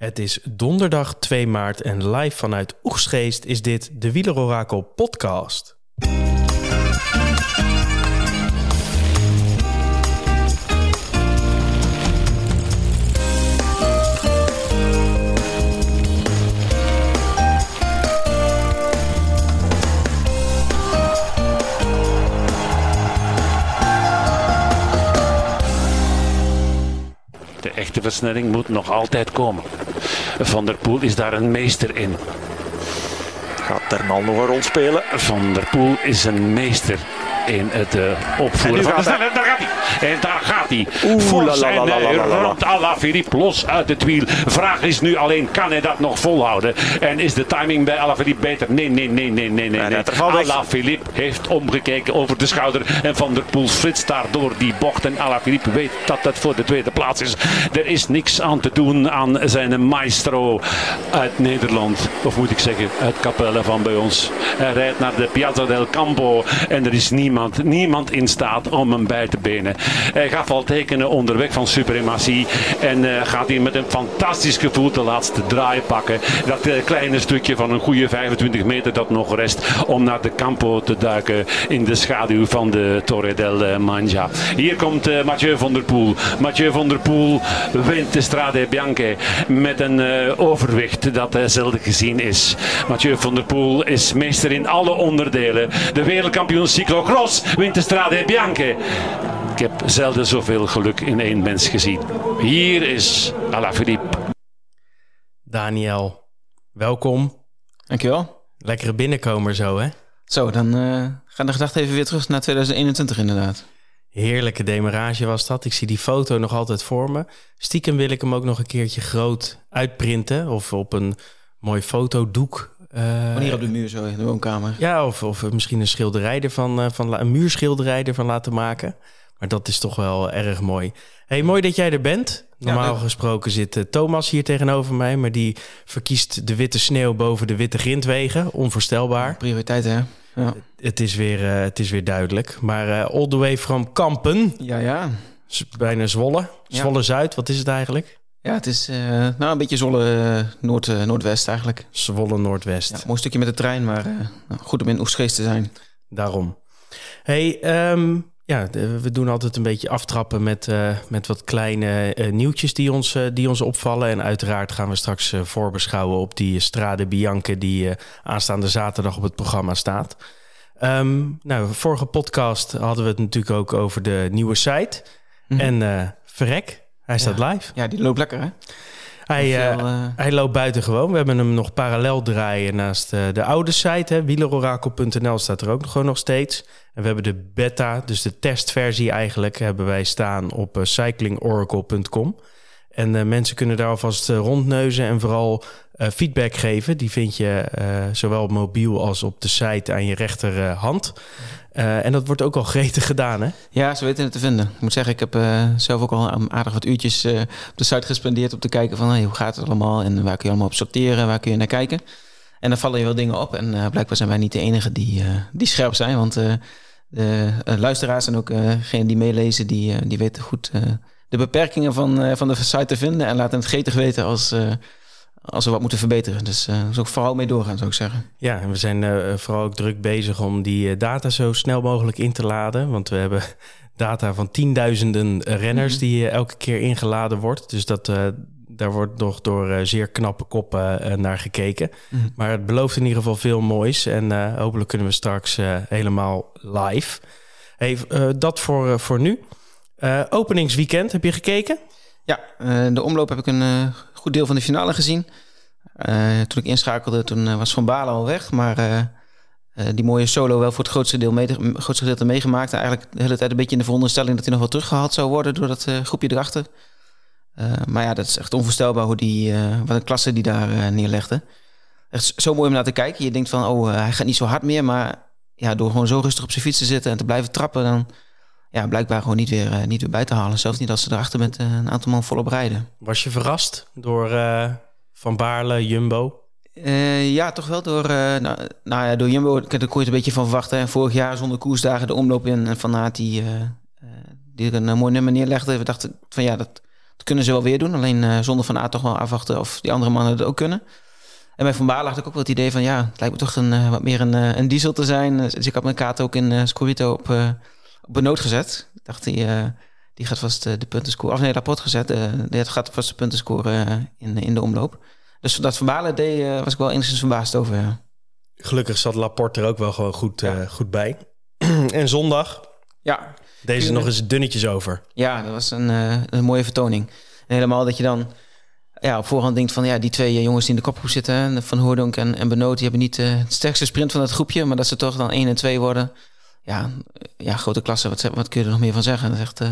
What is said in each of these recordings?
Het is donderdag 2 maart en live vanuit Oegsgeest is dit de Wielerorakel podcast. De echte versnelling moet nog altijd komen. Van der Poel is daar een meester in. Gaat Ternal nog een rol spelen? Van der Poel is een meester in het uh, opvoeren van de snelheid. Daar gaat hij. En daar gaat hij. Fors en uh, ramt Alaphilippe los uit het wiel. Vraag is nu alleen, kan hij dat nog volhouden? En is de timing bij Alaphilippe beter? Nee, nee, nee, nee, nee, nee. nee. Alaphilippe heeft omgekeken over de schouder. En Van der Poel flitst daar door die bocht. En Alaphilippe weet dat het voor de tweede plaats is. Er is niks aan te doen aan zijn maestro uit Nederland. Of moet ik zeggen, uit Capelle van bij ons. Hij rijdt naar de Piazza del Campo. En er is niemand niemand, in staat om hem bij te benen. Hij gaat al tekenen onderweg van suprematie. En uh, gaat hij met een fantastisch gevoel de laatste draai pakken. Dat uh, kleine stukje van een goede 25 meter dat nog rest. Om naar de Campo te duiken in de schaduw van de Torre del Manja. Hier komt uh, Mathieu van der Poel. Mathieu van der Poel wint de Strade Bianche met een overwicht dat zelden gezien is. Mathieu van der Poel is meester in alle onderdelen. De wereldkampioen cyclocross wint de Strade Bianche. Ik heb zelden zoveel geluk in één mens gezien. Hier is Alaphilippe. Daniel, welkom. Dankjewel. Lekkere binnenkomer zo, hè? Zo, dan uh, gaan de gedachten even weer terug naar 2021 inderdaad. Heerlijke demarage was dat. Ik zie die foto nog altijd voor me. Stiekem wil ik hem ook nog een keertje groot uitprinten. Of op een mooi fotodoek uh, hier op de muur zo in de woonkamer. Ja, of, of misschien een schilderij ervan, uh, van, een muurschilderij ervan laten maken. Maar dat is toch wel erg mooi. Hey, mooi dat jij er bent. Normaal gesproken zit uh, Thomas hier tegenover mij, maar die verkiest de witte sneeuw boven de witte grindwegen. Onvoorstelbaar. Prioriteit, hè? Ja. Het, is weer, het is weer duidelijk. Maar all the way from Kampen. Ja, ja. Bijna Zwolle. Zwolle Zuid, wat is het eigenlijk? Ja, het is uh, nou, een beetje Zolle uh, Noord, Noordwest eigenlijk. Zwolle Noordwest. Ja, mooi stukje met de trein, maar nou, goed om in Oesgeest te zijn. Daarom. Hey, um, ja, we doen altijd een beetje aftrappen met, met wat kleine nieuwtjes die ons, die ons opvallen. En uiteraard gaan we straks voorbeschouwen op die Strade Bianche die aanstaande zaterdag op het programma staat. Um, nou, vorige podcast hadden we het natuurlijk ook over de nieuwe site. Mm -hmm. En verrek, hij staat live. Ja, die loopt lekker, hè? Hij, veel, uh, hij loopt buiten gewoon. We hebben hem nog parallel draaien naast uh, de oude site. Wielerorakel.nl staat er ook nog, gewoon nog steeds. En we hebben de beta, dus de testversie eigenlijk, hebben wij staan op cyclingoracle.com. En mensen kunnen daar alvast rondneuzen en vooral feedback geven. Die vind je zowel mobiel als op de site aan je rechterhand. Uh, en dat wordt ook al gretig gedaan, hè? Ja, ze weten het te vinden. Ik moet zeggen, ik heb zelf ook al aardig wat uurtjes op de site gespendeerd... om te kijken van hey, hoe gaat het allemaal en waar kun je allemaal op sorteren, waar kun je naar kijken. En dan vallen je wel dingen op. En blijkbaar zijn wij niet de enige die, die scherp zijn. Want de luisteraars en ook degenen die meelezen, die, die weten goed de beperkingen van, van de site te vinden... en laten het gretig weten als als we wat moeten verbeteren. Dus uh, dus ook vooral mee doorgaan, zou ik zeggen. Ja, en we zijn uh, vooral ook druk bezig om die uh, data zo snel mogelijk in te laden. Want we hebben data van tienduizenden renners mm -hmm. die elke keer ingeladen wordt. Dus dat, daar wordt nog door zeer knappe koppen naar gekeken. Mm -hmm. Maar het belooft in ieder geval veel moois. En hopelijk kunnen we straks helemaal live. Hey, dat voor, voor nu. openingsweekend, heb je gekeken? Ja, de omloop heb ik een goed deel van de finale gezien. Uh, toen ik inschakelde, toen uh, was Van Balen al weg. Maar uh, die mooie solo wel voor het grootste, deel mee, grootste gedeelte meegemaakt. Eigenlijk de hele tijd een beetje in de veronderstelling dat hij nog wel teruggehaald zou worden door dat groepje erachter. maar ja, dat is echt onvoorstelbaar hoe die, wat een klasse die daar neerlegde. Echt zo mooi om naar te kijken. Je denkt van, oh, hij gaat niet zo hard meer. Maar ja, door gewoon zo rustig op zijn fiets te zitten en te blijven trappen... dan ja, blijkbaar gewoon niet weer, uh, niet weer bij te halen. Zelfs niet als ze erachter met uh, een aantal man volop rijden. Was je verrast door uh, Van Baarle, Jumbo? ja, toch wel door, nou, nou, ja, door Jumbo. Daar kon je het een beetje van verwachten. En vorig jaar zonder koersdagen de omloop in Van Aert die, die er een mooi nummer neerlegde. We dachten van ja, dat, Dat kunnen ze wel weer doen. Alleen zonder Van A toch wel afwachten of die andere mannen het ook kunnen. En bij Van Baarle had ik ook wel het idee van... ja, het lijkt me toch een, wat meer een, een diesel te zijn. Dus ik had mijn kaart ook in Scorito op, benoot gezet. Ik dacht, die, die gaat vast de punten scoren. Of nee, rapport gezet. die gaat vast de punten scoren in, in de omloop. Dus dat Van Baarle deed, was ik wel enigszins verbaasd over, ja. Gelukkig zat Laporte er ook wel gewoon goed, ja. goed bij. en zondag... Ja. Deze nog eens dunnetjes over. Ja, dat was een, een mooie vertoning. En helemaal dat je dan ja, op voorhand denkt van ja, die twee jongens die in de kopgroep zitten, Van Hoordonk en, en Benoot, die hebben niet uh, het sterkste sprint van dat groepje, maar dat ze toch dan 1 en 2 worden. Ja, ja grote klasse, wat, wat kun je er nog meer van zeggen? Dat is echt uh,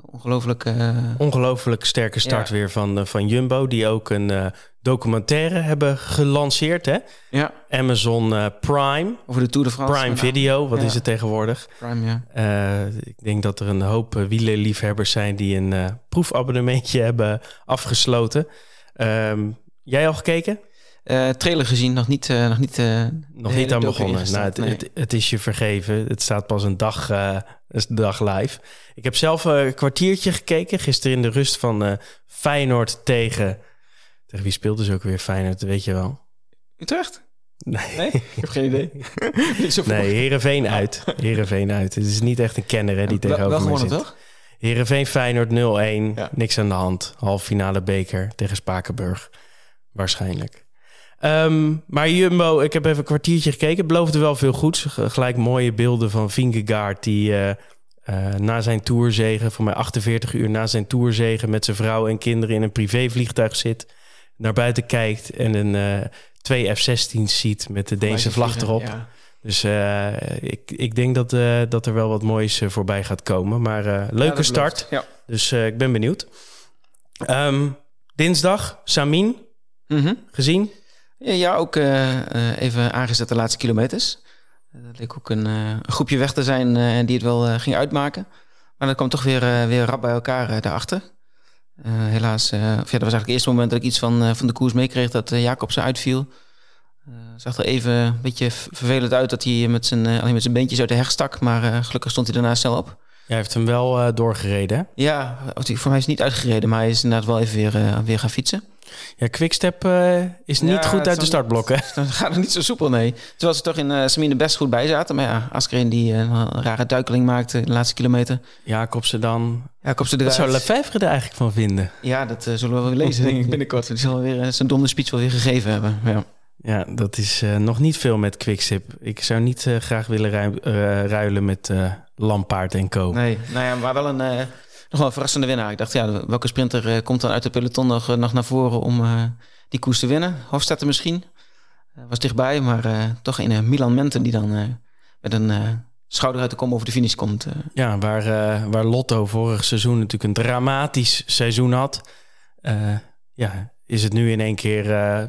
ongelooflijk. Uh, ongelooflijk sterke start weer van, van Jumbo, die ook een documentaire hebben gelanceerd. Hè? Ja. Amazon uh, Prime. Over de Tour de France. Prime Video, wat is het tegenwoordig? Prime, ja. Uh, ik denk dat er een hoop uh, wielerliefhebbers zijn die een proefabonnementje hebben afgesloten. Um, jij al gekeken? Trailer gezien, nog niet, nog niet, nog niet aan begonnen. Nou, het, nee. het, het, is je vergeven. Het staat pas een dag, een dag live. Ik heb zelf een kwartiertje gekeken. Gisteren in de rust van Feyenoord tegen tegen wie speelde ze ook weer Feyenoord, weet je wel? Utrecht? Nee. nee? Ik heb geen idee. nee, Heerenveen uit. Heerenveen uit. Het is niet echt een kenner hè, die ja, tegenover wel, wel mij zit. toch? Heerenveen Feyenoord 0-1. Ja. Niks aan de hand. Half finale beker tegen Spakenburg. Waarschijnlijk. Um, maar Jumbo, ik heb even een kwartiertje gekeken. Het beloofde wel veel goeds. Gelijk mooie beelden van Vingegaard... die uh, uh, na zijn tourzegen, voor mij 48 uur na zijn tourzegen... met zijn vrouw en kinderen in een privévliegtuig zit naar buiten kijkt en een uh, twee F-16's ziet met de Deense vlag erop. Dus uh, ik, ik denk dat, dat er wel wat moois voorbij gaat komen. Maar leuke start. Ja. Dus ik ben benieuwd. Um, dinsdag, Samin, mm -hmm. gezien? Ja, ja ook even aangezet de laatste kilometers. Dat leek ook een, een groepje weg te zijn die het wel ging uitmaken. Maar dat kwam toch weer, weer rap bij elkaar daarachter. Uh, helaas, uh, of ja, dat was eigenlijk het eerste moment dat ik iets van, uh, van de koers meekreeg dat uh, Jacobsen uitviel. zag er even een beetje vervelend uit dat hij met zijn, alleen met zijn beentjes uit de heg stak. Maar gelukkig stond hij daarna snel op. Jij heeft hem wel doorgereden, hè? Ja, voor mij is niet uitgereden, maar hij is inderdaad wel even weer, weer gaan fietsen. Ja, Quickstep uh, is niet goed uit de startblokken. Dan gaat het niet zo soepel, nee. Terwijl ze toch in uh, Samine best goed bij zaten. Maar ja, Askreen die uh, een rare duikeling maakte in de laatste kilometer. Jacobse dan. Jacobse eruit. Wat zou Lefebvre er eigenlijk van vinden? Ja, dat zullen we wel lezen denk ik binnenkort. Die zal weer zijn domme speech wel weer gegeven hebben. Ja. Ja, dat is nog niet veel met Quickstep. Ik zou niet graag willen ruilen met Lampaard en Co. Nee, nou ja, maar wel een nog wel een verrassende winnaar. Ik dacht, ja, welke sprinter uh, komt dan uit de peloton nog, nog naar voren om uh, die koers te winnen? Hofstadter misschien. was dichtbij, maar toch een Milan Menten die dan met een schouder uit de kom over de finish komt. Ja, waar, waar Lotto vorig seizoen natuurlijk een dramatisch seizoen had. ja, is het nu in één keer...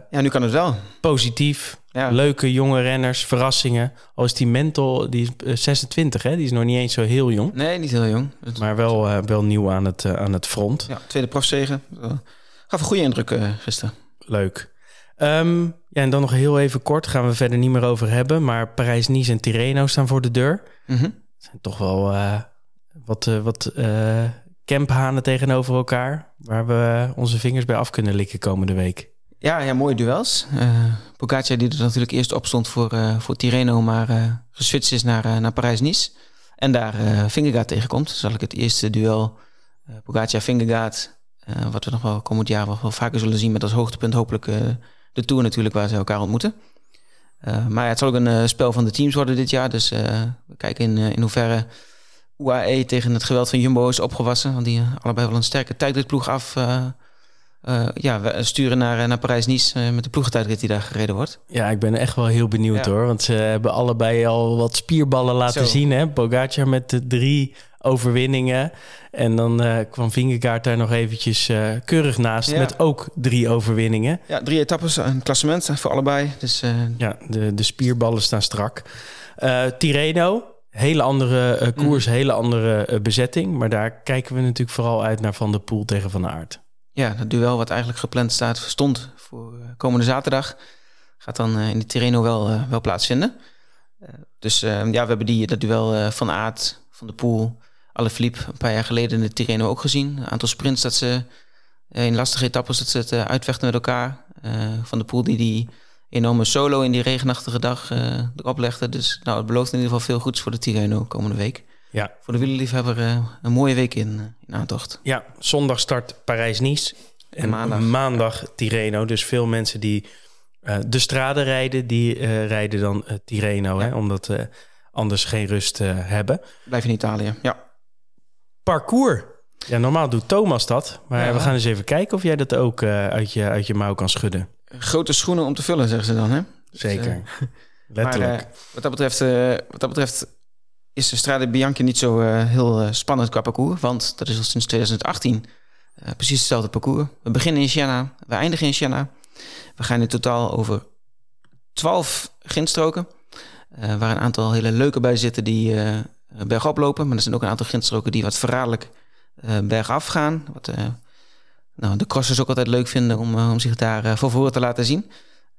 ja, nu kan het wel. Positief. Ja. Leuke jonge renners, verrassingen. Al is die mental, die is 26, hè? Die is nog niet eens zo heel jong. Nee, niet heel jong. Maar wel, uh, wel nieuw aan het, uh, aan het front. Ja, tweede profzegen. Gaf een goede indruk uh, gisteren. Leuk. Um, ja, en dan nog heel even kort, gaan we verder niet meer over hebben. Maar Parijs-Nice en Tirreno staan voor de deur. Mm -hmm. zijn toch wel wat, wat camphanen tegenover elkaar. Waar we onze vingers bij af kunnen likken komende week. Ja, ja mooie duels. Uh, die er natuurlijk eerst op stond voor, uh, voor Tirreno, maar uh, geswitcht is naar, naar Parijs-Nice. En daar uh, tegenkomt. Zal ik het eerste duel uh, Pogacar-Vingegaard, wat we nog wel komend jaar wel, wel, vaker zullen zien met als hoogtepunt hopelijk de Tour natuurlijk waar ze elkaar ontmoeten. maar het zal ook een spel van de teams worden dit jaar. Dus we kijken in, in hoeverre UAE tegen het geweld van Jumbo is opgewassen. Want die allebei wel een sterke tijdritploeg af uh, ja, we sturen naar, eh, naar Parijs-Nice uh, met de ploegentijdrit die daar gereden wordt. Ja, ik ben echt wel heel benieuwd hoor. Want ze hebben allebei al wat spierballen laten Zo. zien. Hè? Pogacar met de drie overwinningen. En dan uh, kwam Vingegaard daar nog eventjes keurig naast ja. met ook drie overwinningen. Ja, drie etappes, een klassement voor allebei. Dus, Ja, de, de spierballen staan strak. Tireno, hele andere koers, mm. hele andere bezetting. Maar daar kijken we natuurlijk vooral uit naar Van der Poel tegen Van Aert. Ja, dat duel wat eigenlijk gepland staat, stond voor uh, komende zaterdag. Gaat dan uh, in de Tirreno wel, uh, wel plaatsvinden. dus ja, we hebben die, dat duel van Aard, van de Poel, Philippe een paar jaar geleden in de Tirreno ook gezien. Een aantal sprints dat ze in lastige etappes dat ze het uitvechten met elkaar. van de Poel die die enorme solo in die regenachtige dag erop legde. Dus nou, het belooft in ieder geval veel goeds voor de Tirreno komende week. Ja. Voor de wielerliefhebber een mooie week in, in aantocht. Ja, zondag start Parijs-Nice. En maandag, maandag Tirreno. Dus veel mensen die uh, de straden rijden, die uh, rijden dan uh, Tirreno. Ja. Hè, omdat anders geen rust hebben. Blijf in Italië, ja. Parcours. Ja, normaal doet Thomas dat. Maar ja. we gaan eens even kijken of jij dat ook uit, je, uit je mouw kan schudden. Grote schoenen om te vullen, zeggen ze dan, hè? Zeker. Letterlijk. Maar, wat, dat betreft, wat dat betreft is de Strade Bianchi niet zo heel spannend qua parcours. Want dat is al sinds 2018 precies hetzelfde parcours. We beginnen in Siena, we eindigen in Siena. We gaan in totaal over 12 grindstroken. Uh, waar een aantal hele leuke bij zitten die uh, bergop lopen. Maar er zijn ook een aantal grindstroken die wat verraderlijk uh, bergaf gaan. Wat nou, de crossers ook altijd leuk vinden om, om zich daar van voren te laten zien.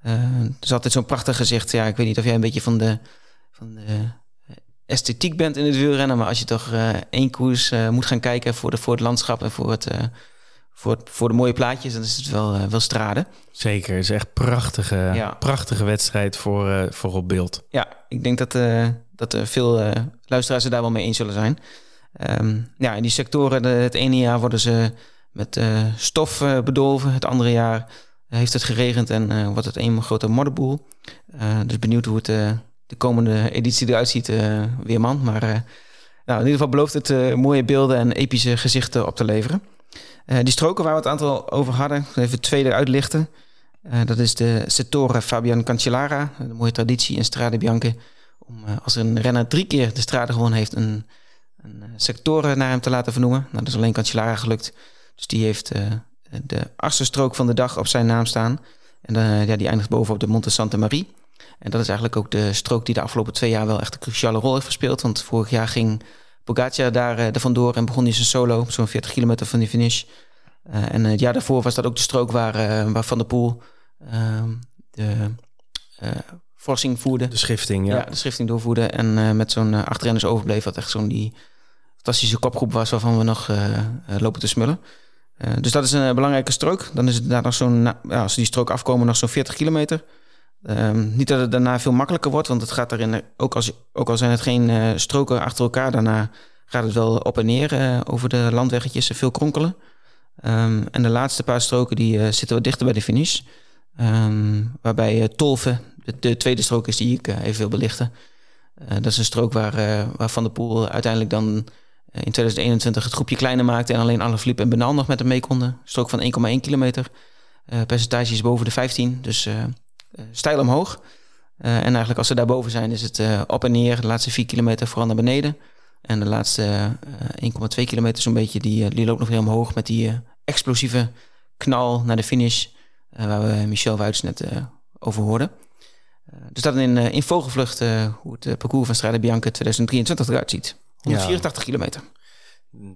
er is altijd zo'n prachtig gezicht. Ja, ik weet niet of jij een beetje van de, van de esthetiek bent in het wielrennen. Maar als je toch één koers moet gaan kijken voor, de, voor het landschap en voor het voor, voor de mooie plaatjes, dan is het wel, uh, wel straden. Zeker, het is echt prachtige, ja. prachtige wedstrijd voor, uh, voor op beeld. Ja, ik denk dat, uh, dat veel luisteraars het daar wel mee eens zullen zijn. Um, ja, in die sectoren, de, het ene jaar worden ze met stof bedolven. Het andere jaar heeft het geregend en wordt het een grote modderboel. dus benieuwd hoe het de komende editie eruit ziet, Weerman. Maar nou, in ieder geval belooft het mooie beelden en epische gezichten op te leveren. Die stroken waar we het aantal over hadden, even twee eruit lichten. Dat is de Settore Fabian Cancellara, een mooie traditie in Strade Bianche. Om als een renner drie keer de strade gewonnen heeft, een, een sectore naar hem te laten vernoemen. Nou, dat is alleen Cancellara gelukt. Dus die heeft de achtste strook van de dag op zijn naam staan. En ja, die eindigt bovenop de Monte Santa Marie. En dat is eigenlijk ook de strook die de afgelopen twee jaar wel echt een cruciale rol heeft gespeeld. Want vorig jaar ging Pogacar daar uh, er vandoor en begon hij zijn solo, zo'n 40 kilometer van die finish. Uh, en het jaar daarvoor was dat ook de strook waar, uh, waar Van der Poel ehm, de forcing voerde. De schifting, ja. ja de schifting doorvoerde. En met zo'n uh, achterrenners overbleef, wat echt zo'n die fantastische kopgroep was waarvan we nog lopen te smullen. dus dat is een belangrijke strook. Dan is het daar nog zo'n, ja, als die strook afkomen, nog zo'n 40 kilometer. Um, niet dat het daarna veel makkelijker wordt, want het gaat erin, ook, als, ook al zijn het geen uh, stroken achter elkaar, daarna gaat het wel op en neer uh, over de landweggetjes, veel kronkelen. Um, en de laatste paar stroken die uh, zitten wat dichter bij de finish. Um, waarbij Tolve de, de, tweede strook is die ik even wil belichten. dat is een strook waar, waar Van der Poel uiteindelijk dan in 2021 het groepje kleiner maakte en alleen alle Philippe en Benal nog met hem mee konden. Strook van 1,1 kilometer. percentage is boven de 15, dus eh, stijl omhoog. Eh, en eigenlijk als ze daarboven zijn, is het eh, op en neer. De laatste vier kilometer vooral naar beneden. En de laatste 1,2 kilometer zo'n beetje, die, die loopt nog weer omhoog met die explosieve knal naar de finish. waar we Michel Wuits net over hoorden. dus dat in, in vogelvlucht hoe het parcours van Strade Bianca 2023 eruit ziet. 184 kilometer.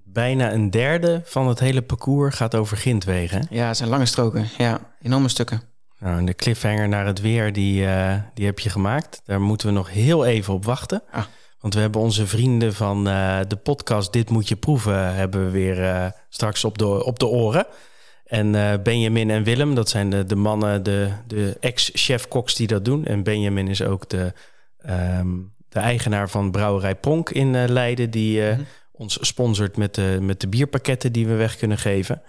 Bijna een derde van het hele parcours gaat over Gintwegen. Ja, het zijn lange stroken. Ja, enorme stukken. Nou, de cliffhanger naar het weer, die, uh, die heb je gemaakt. Daar moeten we nog heel even op wachten. Ah. Want we hebben onze vrienden van uh, de podcast Dit Moet Je Proeven... hebben we weer uh, straks op de, op de oren. En Benjamin en Willem, dat zijn de, de mannen, de, de ex-chef-koks die dat doen. En Benjamin is ook de, um, de eigenaar van Brouwerij Pronk in Leiden... die mm -hmm. ons sponsort met de, met de bierpakketten die we weg kunnen geven...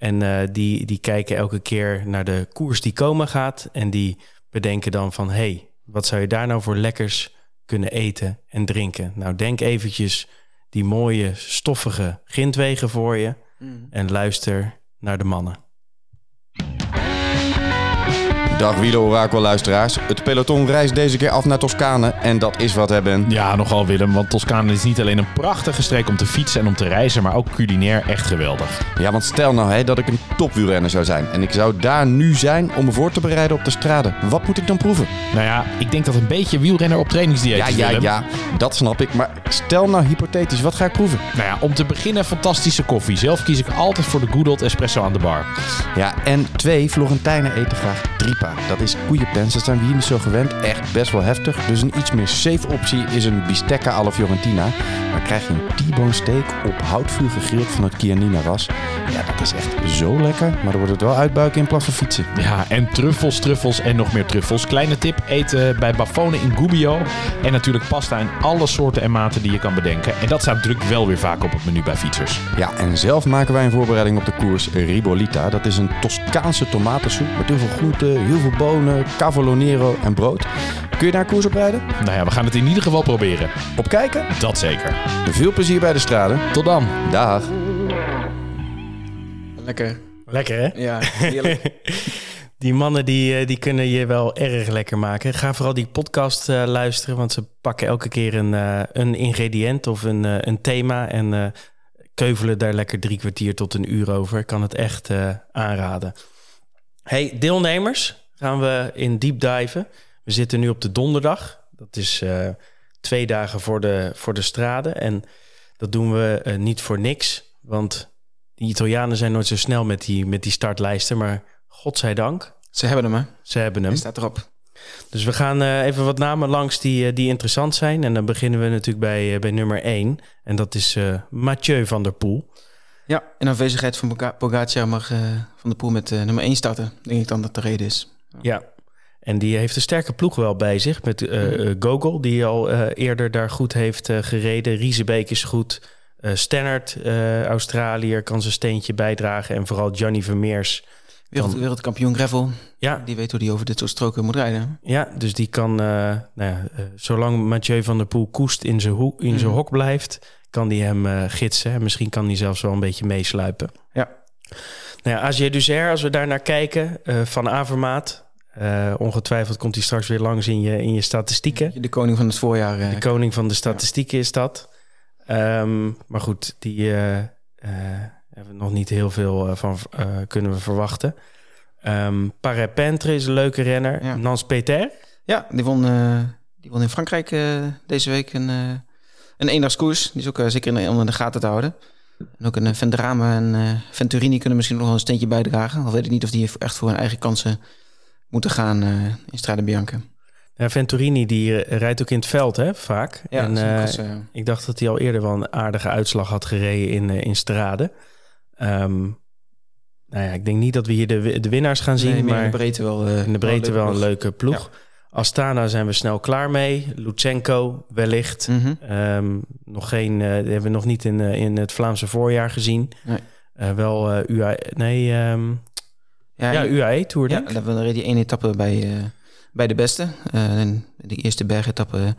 En uh, die, die kijken elke keer naar de koers die komen gaat. En die bedenken dan van... hey, wat zou je daar nou voor lekkers kunnen eten en drinken? Nou, denk eventjes die mooie, stoffige grindwegen voor je... Mm. en luister naar de mannen. Dag Orakel luisteraars. Het peloton reist deze keer af naar Toscane en dat is wat hebben. Ja, nogal Willem, want Toscane is niet alleen een prachtige streek om te fietsen en om te reizen, maar ook culinair echt geweldig. Ja, want stel nou hè, dat ik een topwielrenner zou zijn en ik zou daar nu zijn om me voor te bereiden op de strade. Wat moet ik dan proeven? Nou ja, ik denk dat een beetje wielrenner op trainingsdieet ja, ja, Willem. Ja, dat snap ik. Maar stel nou hypothetisch, wat ga ik proeven? Nou ja, om te beginnen fantastische koffie. Zelf kies ik altijd voor de Good Old Espresso aan de bar. Ja, en twee, Florentijnen eten graag drie Dat is koeienpens, dat zijn we hier niet zo gewend. Echt best wel heftig. Dus een iets meer safe optie is een bistecca alla Fiorentina. Maar krijg je een T-bone steak op houtvuur gegrild van het Chianina ras. Ja, dat is echt zo lekker. Maar dan wordt het wel uitbuiken in plaats van fietsen. Ja, en truffels, truffels en nog meer truffels. Kleine tip, eten bij Bafone in Gubbio. En natuurlijk pasta in alle soorten en maten die je kan bedenken. En dat staat natuurlijk wel weer vaak op het menu bij fietsers. Ja, en zelf maken wij een voorbereiding op de koers Ribollita. Dat is een Toscaanse tomatensoep met heel veel groenten, heel veel bonen, cavolo nero en brood. Kun je daar koers op rijden? Nou ja, we gaan het in ieder geval proberen. Op kijken? Dat zeker. Veel plezier bij de straden. Tot dan. Dag. Lekker. Lekker hè? Ja, heerlijk. Die mannen die, eh, die kunnen je wel erg lekker maken. Ga vooral die podcast uh, luisteren, want ze pakken elke keer een, uh, een ingrediënt of een, uh, een thema en keuvelen daar lekker drie kwartier tot een uur over. Ik kan het echt aanraden. Hey, deelnemers, gaan we in deep diven. We zitten nu op de donderdag. Dat is twee dagen voor de, voor de straden. En dat doen we niet voor niks, want die Italianen zijn nooit zo snel met die, met die startlijsten, maar godzijdank. Ze hebben hem, hè? Ze hebben hem. Hij staat erop. Dus we gaan uh, even wat namen langs die, die interessant zijn. En dan beginnen we natuurlijk bij, bij nummer 1. En dat is Mathieu van der Poel. Ja, in aanwezigheid van Pogacar mag Van der Poel met nummer 1 starten. Denk ik dan dat de reden is. Ja. En die heeft een sterke ploeg wel bij zich. Met mm. Gogol, die al eerder daar goed heeft gereden. Riesebeek is goed. Stannard, Australiër, kan zijn steentje bijdragen. En vooral Johnny Vermeers. Wereld, wereldkampioen gravel. Ja. Die weet hoe die over dit soort stroken moet rijden. Ja, dus die kan, nou ja, zolang Mathieu van der Poel koest in zijn, ho in zijn mm. hok blijft, kan die hem gidsen. Misschien kan hij zelfs wel een beetje meesluipen. Ja. Nou ja, Azië Duzer, als we daar naar kijken, van Avermaat. ongetwijfeld komt hij straks weer langs in je, in je statistieken. De koning van het voorjaar. de koning van de statistieken is dat. Um, maar goed, die hebben we nog niet heel veel van kunnen we verwachten. Um, Parapentre is een leuke renner. Ja. Nans Peter. Ja, die won, die won in Frankrijk deze week een, een eendagskoers. Die is ook zeker in, onder de gaten te houden. En ook een Vendrame en Venturini kunnen misschien nog wel een steentje bijdragen. Al weet ik niet of die echt voor hun eigen kansen moeten gaan in Strade Bianca. Ja, Venturini die eh, rijdt ook in het veld, hè, vaak. Ja, en, uh, ik dacht dat hij al eerder wel een aardige uitslag had gereden in, uh, in Strade. Um, nou ja, ik denk niet dat we hier de, de winnaars gaan zien, nee, maar in de breedte wel, in de breedte wel, een leuke ploeg. Ja. Astana zijn we snel klaar mee. Lutsenko wellicht. Mm -hmm. um, nog geen, uh, hebben we nog niet in, uh, in het Vlaamse voorjaar gezien. Nee. Uh, wel UAE, nee, um, ja, ja, UAE Tour denk Ja, dan reed die één etappe bij bij de beste. Uh, de eerste bergetappe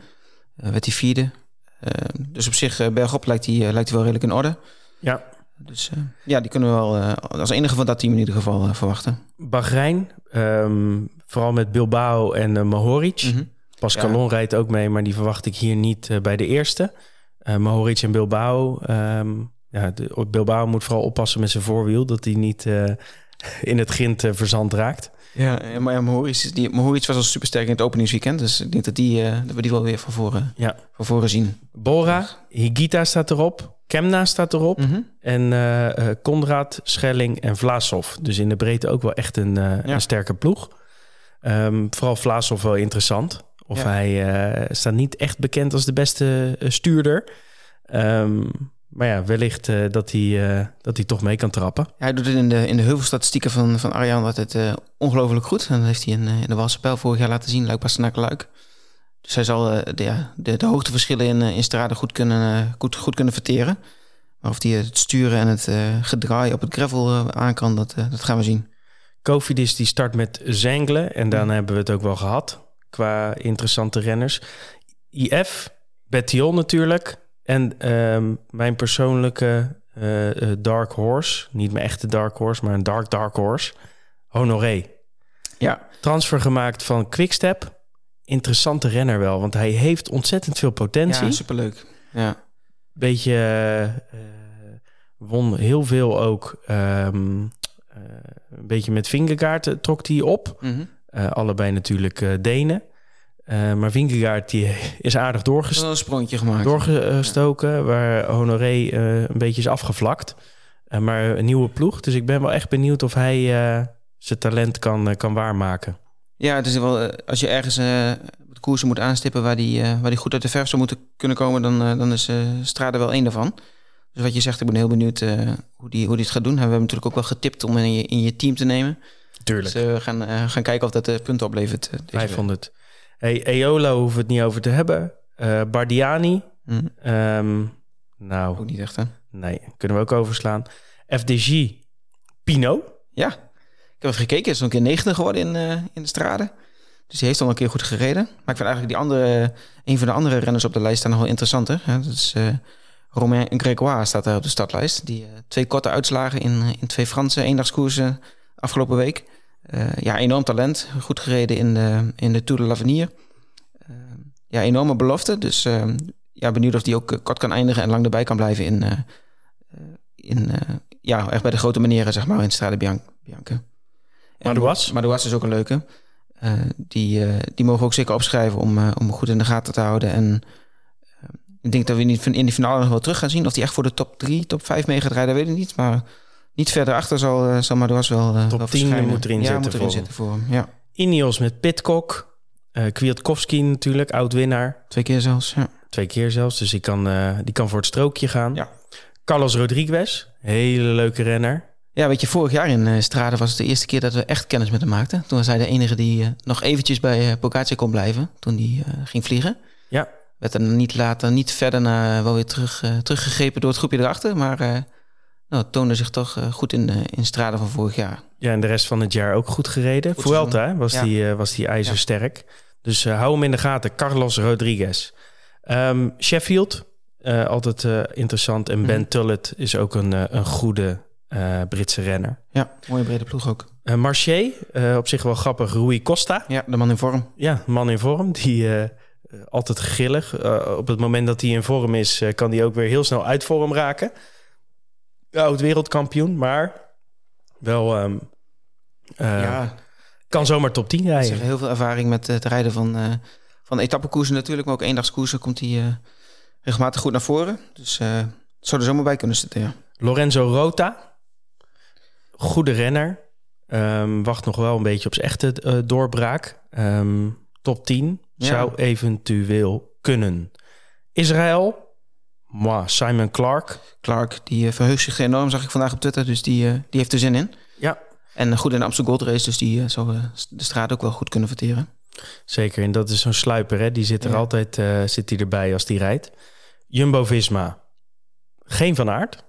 werd hij vierde. Uh, dus op zich, bergop lijkt hij, lijkt wel redelijk in orde. Ja. Dus ja, die kunnen we wel als enige van dat team in ieder geval verwachten. Bahrein, um, vooral met Bilbao en uh, Mahoric. Mm -hmm. Pascalon ja. rijdt ook mee, maar die verwacht ik hier niet bij de eerste. Mahoric en Bilbao. Um, ja, de, Bilbao moet vooral oppassen met zijn voorwiel, dat hij niet in het grind verzand raakt. Ja, maar ja, Mohoric, die, Mohoric was al super sterk in het openingsweekend. Dus ik denk dat, die, uh, dat we die wel weer van voren, ja. van voren zien. Bora, Higita staat erop. Kemna staat erop. Mm -hmm. En uh, Schelling en Vlaasov. Dus in de breedte ook wel echt een, uh, ja. een sterke ploeg. Um, vooral Vlaasov wel interessant. Of ja. hij staat niet echt bekend als de beste stuurder. Um, maar ja, wellicht uh, dat, hij, uh, dat hij toch mee kan trappen. Ja, hij doet het in de, in de heuvelstatistieken van, van Arjan altijd uh, ongelooflijk goed. En dat heeft hij in, in de Walse vorig jaar laten zien, Luik Bastenaak Luik. Dus hij zal de, ja, de, de hoogteverschillen in, in straden goed kunnen, goed, goed kunnen verteren. Maar of hij het sturen en het gedraai op het gravel aan kan, dat, dat gaan we zien. Kofidis die start met Zengelen en dan hebben we het ook wel gehad qua interessante renners. IF, Bettion natuurlijk, en um, mijn persoonlijke uh, dark horse, niet mijn echte dark horse, maar een dark dark horse, Honoré. Ja. Transfer gemaakt van Quickstep. Interessante renner wel, want hij heeft ontzettend veel potentie. Ja, superleuk. Ja. Beetje uh, won heel veel ook. Um, een beetje met vingerkaart trok hij op. Mm -hmm. allebei natuurlijk Denen. Uh, maar Vingegaard die is aardig doorgest een sprongetje gemaakt. doorgestoken, ja. waar Honoré uh, een beetje is afgevlakt. Uh, maar een nieuwe ploeg. Dus ik ben wel echt benieuwd of hij zijn talent kan, kan waarmaken. Ja, het is wel, eh, als je ergens uh, de koersen moet aanstippen waar die, uh, waar die goed uit de verf zou moeten kunnen komen, dan, dan is Strade wel één daarvan. Dus wat je zegt, ik ben heel benieuwd hoe, die, hoe die het gaat doen. En we hebben natuurlijk ook wel getipt om in je, in je team te nemen. Tuurlijk. Dus we gaan, gaan kijken of dat de punten oplevert. 500. Hey, Eola hoeven we het niet over te hebben. Bardiani. Mm. Um, nou. Ook niet echt, hè? Nee, kunnen we ook overslaan. FDG Pino. Ja, ik heb even gekeken. Hij is nog een keer 90 geworden in, uh, in de straden. Dus die heeft al een keer goed gereden. Maar ik vind eigenlijk die andere, een van de andere renners op de lijst staan nog wel interessanter. Hè? Dat is uh, Romain Grégoire staat daar op de startlijst. Die uh, twee korte uitslagen in, in twee Franse eendagskoersen afgelopen week. Ja, enorm talent. Goed gereden in de, in de Tour de l'Avenir. ja, enorme belofte. Dus ja, benieuwd of die ook kort kan eindigen en lang erbij kan blijven in, in ja, echt bij de grote manieren, zeg maar, in Strade Bianca. Madouas? Madouas is ook een leuke. Uh, die, uh, die mogen ook zeker opschrijven om, uh, om goed in de gaten te houden. En ik denk dat we in, in de finale nog wel terug gaan zien. Of die echt voor de top 3, top 5 mee gaat rijden, weet ik niet. Maar niet verder achter zal, zal Madouas wel Top wel 10 moet erin ja, zitten, moet erin zitten voor hem. Ja. Ineos met Pitcock. Kwiatkowski natuurlijk, oud-winnaar. Twee keer zelfs, ja. Twee keer zelfs, dus die kan, die kan voor het strookje gaan. Ja. Carlos Rodriguez, hele leuke renner. Ja, weet je, vorig jaar in uh, Strade was het de eerste keer dat we echt kennis met hem maakten. Toen was hij de enige die uh, nog eventjes bij uh, Pogacar kon blijven, toen hij ging vliegen. Ja. Werd er niet later, niet verder naar, wel weer terug, teruggegrepen door het groepje erachter, maar nou, toonde zich toch goed in, in Strade van vorig jaar. Ja, en de rest van het jaar ook goed gereden. Goed Vuelta was, ja. die, was die ijzersterk. Ja. Dus hou hem in de gaten, Carlos Rodriguez. Um, Sheffield, altijd interessant. En Ben mm. Tullet is ook een, een goede Britse renner. Ja, mooie brede ploeg ook. Uh, Marché, op zich wel grappig. Rui Costa. Ja, de man in vorm. Ja, man in vorm. Die altijd grillig. op het moment dat hij in vorm is, kan hij ook weer heel snel uit vorm raken. Oud wereldkampioen, maar wel... Um, ja. Kan zomaar top 10 rijden. Heel veel ervaring met het rijden van, van etappekoersen natuurlijk. Maar ook eendagskoersen komt hij regelmatig goed naar voren. Dus het zou er zomaar bij kunnen zitten, ja. Lorenzo Rota, goede renner. Um, wacht nog wel een beetje op zijn echte uh, doorbraak. Um, top 10 ja. zou eventueel kunnen. Israël. Moi, Simon Clark. Clark, die uh, verheugt zich enorm, zag ik vandaag op Twitter. Dus die, uh, die heeft er zin in. Ja. En goed in de Amsterdam Gold Race, dus die zou de straat ook wel goed kunnen verteren. Zeker, en dat is zo'n sluiper, hè? Die zit er ja. altijd zit die erbij als die rijdt. Jumbo-Visma. Geen van aard.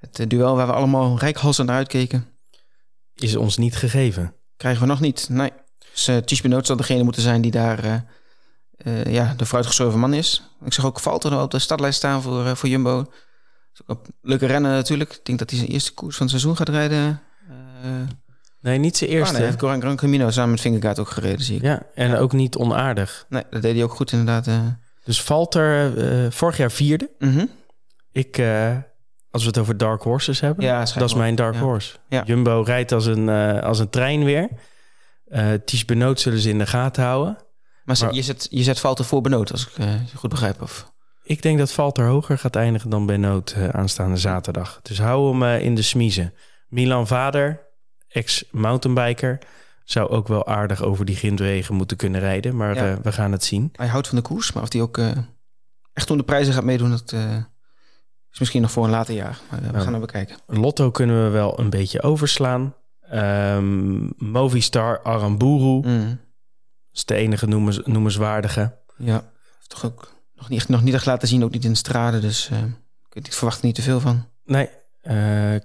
Het eh, duel waar we allemaal rijkhalsend naar uitkeken. Is ons niet gegeven. Krijgen we nog niet, nee. Dus uh, Ties Benoot zal degene moeten zijn die daar uh, uh, ja, de vooruitgeschoven man is. Ik zag ook Valter op de startlijst staan voor, uh, voor Jumbo. Is ook een leuke renner natuurlijk. Ik denk dat hij zijn eerste koers van het seizoen gaat rijden. nee, niet zijn eerste. Ah, nee, heeft Gran, Gran Camino samen met Vingegaard ook gereden, zie ik. Ja, en ja. ook niet onaardig. Nee, dat deed hij ook goed inderdaad. Dus Valter vorig jaar vierde. Mm -hmm. Ik als we het over dark horses hebben, ja, dat is mijn dark horse. Jumbo rijdt als een, uh, als een trein weer. Uh, Ties Benoot zullen ze in de gaten houden. Maar, maar je, zet, je zet Valter voor Benoot, als ik uh, goed begrijp. Of? Ik denk dat Valter hoger gaat eindigen dan Benoot aanstaande zaterdag. Dus hou hem in de smiezen. Milan Vader, ex-mountainbiker, zou ook wel aardig over die grindwegen moeten kunnen rijden. Maar ja. we gaan het zien. Hij houdt van de koers, maar of hij ook echt om de prijzen gaat meedoen, dat is misschien nog voor een later jaar. Maar we gaan er bekijken. Lotto kunnen we wel een beetje overslaan. Um, Movistar Aramburu. Mm. Is de enige noemens, noemenswaardige. Ja, toch ook nog niet, nog niet echt laten zien, ook niet in de straden. Dus uh, ik, ik verwacht er niet te veel van. Nee. Uh,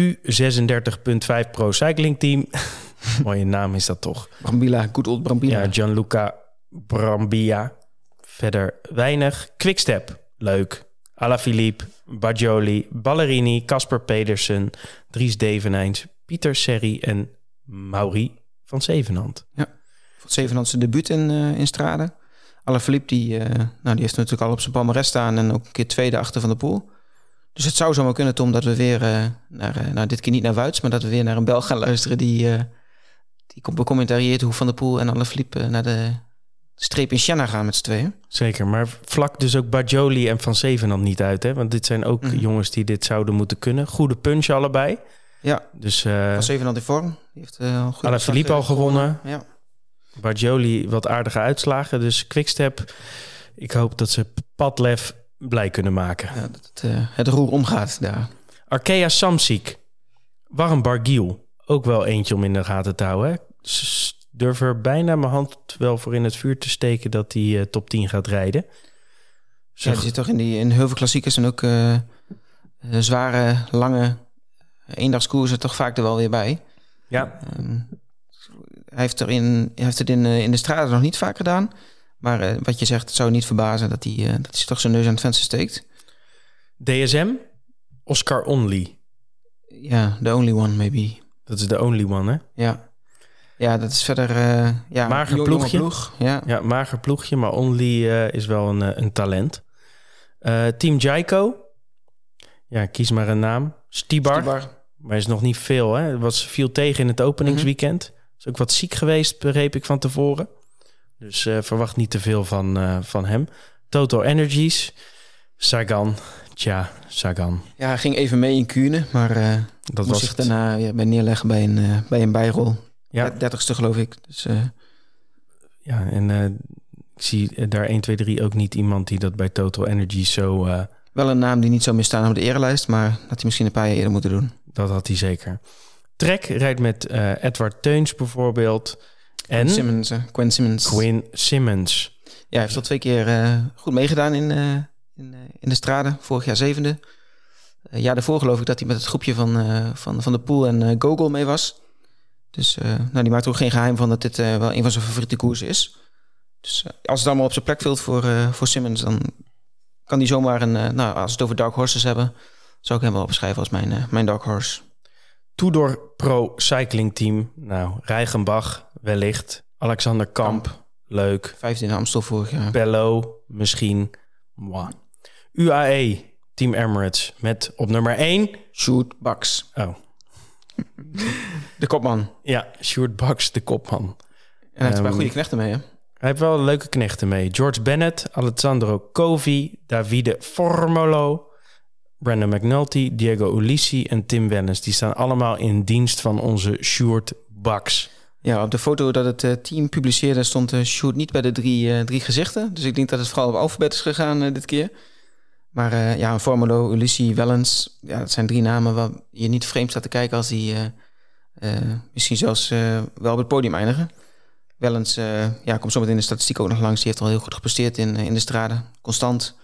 Q36.5 Pro Cycling Team. Mooie naam is dat toch. Brambilla, good old Brambilla. Ja, Gianluca Brambilla. Verder weinig. Quickstep, leuk. Alaphilippe, Bajoli, Ballerini, Casper Pedersen, Dries Devenijns, Pieter Serri en Mauri van Zevenhand. Ja, Zevenhand zijn debuut in, uh, in Strade. Alaphilippe, die, uh, nou, die heeft natuurlijk al op zijn palmarès staan en ook een keer tweede achter van de pool. Dus het zou zomaar kunnen, Tom, dat we weer uh, naar, nou, dit keer niet naar Wuits, maar dat we weer naar een Belg gaan luisteren die, die becommentarieert hoe Van der Poel en Alaphilippe naar de streep in Siena gaan met z'n tweeën. Zeker, maar vlak dus ook Bajoli en Van Zevenand niet uit. Hè? Want dit zijn ook mm. jongens die dit zouden moeten kunnen. Goede punch allebei. Ja, dus, uh, Van Zevenand in vorm. Die heeft uh, Philippe al gewonnen. Ja. Bargioli wat aardige uitslagen. Dus Quickstep, ik hoop dat ze Padlef blij kunnen maken. Ja, dat het, uh, het roer omgaat daar. Arkea Samsic. Warm Bargiel. Ook wel eentje om in de gaten te houden. Hè? Durf er bijna mijn hand wel voor in het vuur te steken dat hij uh, top 10 gaat rijden. Zo ja, zit toch in, die, in heel veel klassiekers en ook uh, zware, lange eendagskoersen toch vaak er wel weer bij. Ja. Um, hij heeft, er in, heeft het in, in de straten nog niet vaak gedaan. Maar uh, wat je zegt, het zou niet verbazen dat hij, uh, dat hij toch zijn neus aan het venster steekt. DSM, Oscar Only. Ja, the only one maybe. Dat is de only one, hè? Ja. Ja, dat is verder... Uh, ja, mager ploegje. Ploeg. Ja. ja, mager ploegje, maar Only is wel een, een talent. Team Jaiko. Ja, kies maar een naam. Stibar. Stibar. Maar is nog niet veel, hè? Was viel tegen in het openingsweekend. Is ook wat ziek geweest, begreep ik van tevoren. Dus uh, verwacht niet te veel van, uh, van hem. Total Energies. Sagan. Tja, Sagan. Ja, hij ging even mee in Kuurne, maar uh, dat moest was zich het. daarna ja, bij neerleggen bij een, bij een bijrol. Ja. Dertigste geloof ik. Dus, ja, en ik zie daar 1, 2, 3 ook niet iemand die dat bij Total Energies zo... Wel een naam die niet zou misstaan op de erelijst, maar dat hij misschien een paar jaar eerder moeten doen. Dat had hij zeker. Trek rijdt met Edward Teuns bijvoorbeeld... En Simmons, uh, Quinn Simmons. Quinn Simmons. Ja, hij heeft al twee keer uh, goed meegedaan in, in, in, de straden. Vorig jaar zevende. ja, daarvoor geloof ik dat hij met het groepje van, van, van de Pool en Gogol mee was. Dus nou, die maakt er ook geen geheim van dat dit wel een van zijn favoriete koersen is. Dus als het allemaal op zijn plek vult voor, voor Simmons, dan kan hij zomaar een... nou, als we het over Dark Horses hebben, zou ik hem wel beschrijven als mijn, mijn Dark Horse. Tudor Pro Cycling Team. Nou, Rijgenbach wellicht. Alexander Kamp, leuk. 15 Amstel vorig jaar. Bello, misschien. Mwah. UAE, Team Emirates, met op nummer 1... Shoot Bucks. Oh. de kopman. Ja, Sjoerd Bucks, de kopman. En hij heeft um, wel goede knechten mee, hè? Hij heeft wel leuke knechten mee. George Bennett, Alessandro Covi, Davide Formolo... Brandon McNulty, Diego Ulissi en Tim Wellens. Die staan allemaal in dienst van onze Sjoerd Bucks. Ja, op de foto dat het uh, team publiceerde stond uh, Sjoerd niet bij de drie, uh, drie gezichten. Dus ik denk dat het vooral op alfabet is gegaan dit keer. Maar ja, Formulo, Ulissi, Wellens, ja, dat zijn drie namen waar je niet vreemd staat te kijken als die misschien zelfs wel op het podium eindigen. Wellens ja, komt zometeen in de statistiek ook nog langs. Die heeft al heel goed gepresteerd in, in de straden. Constant.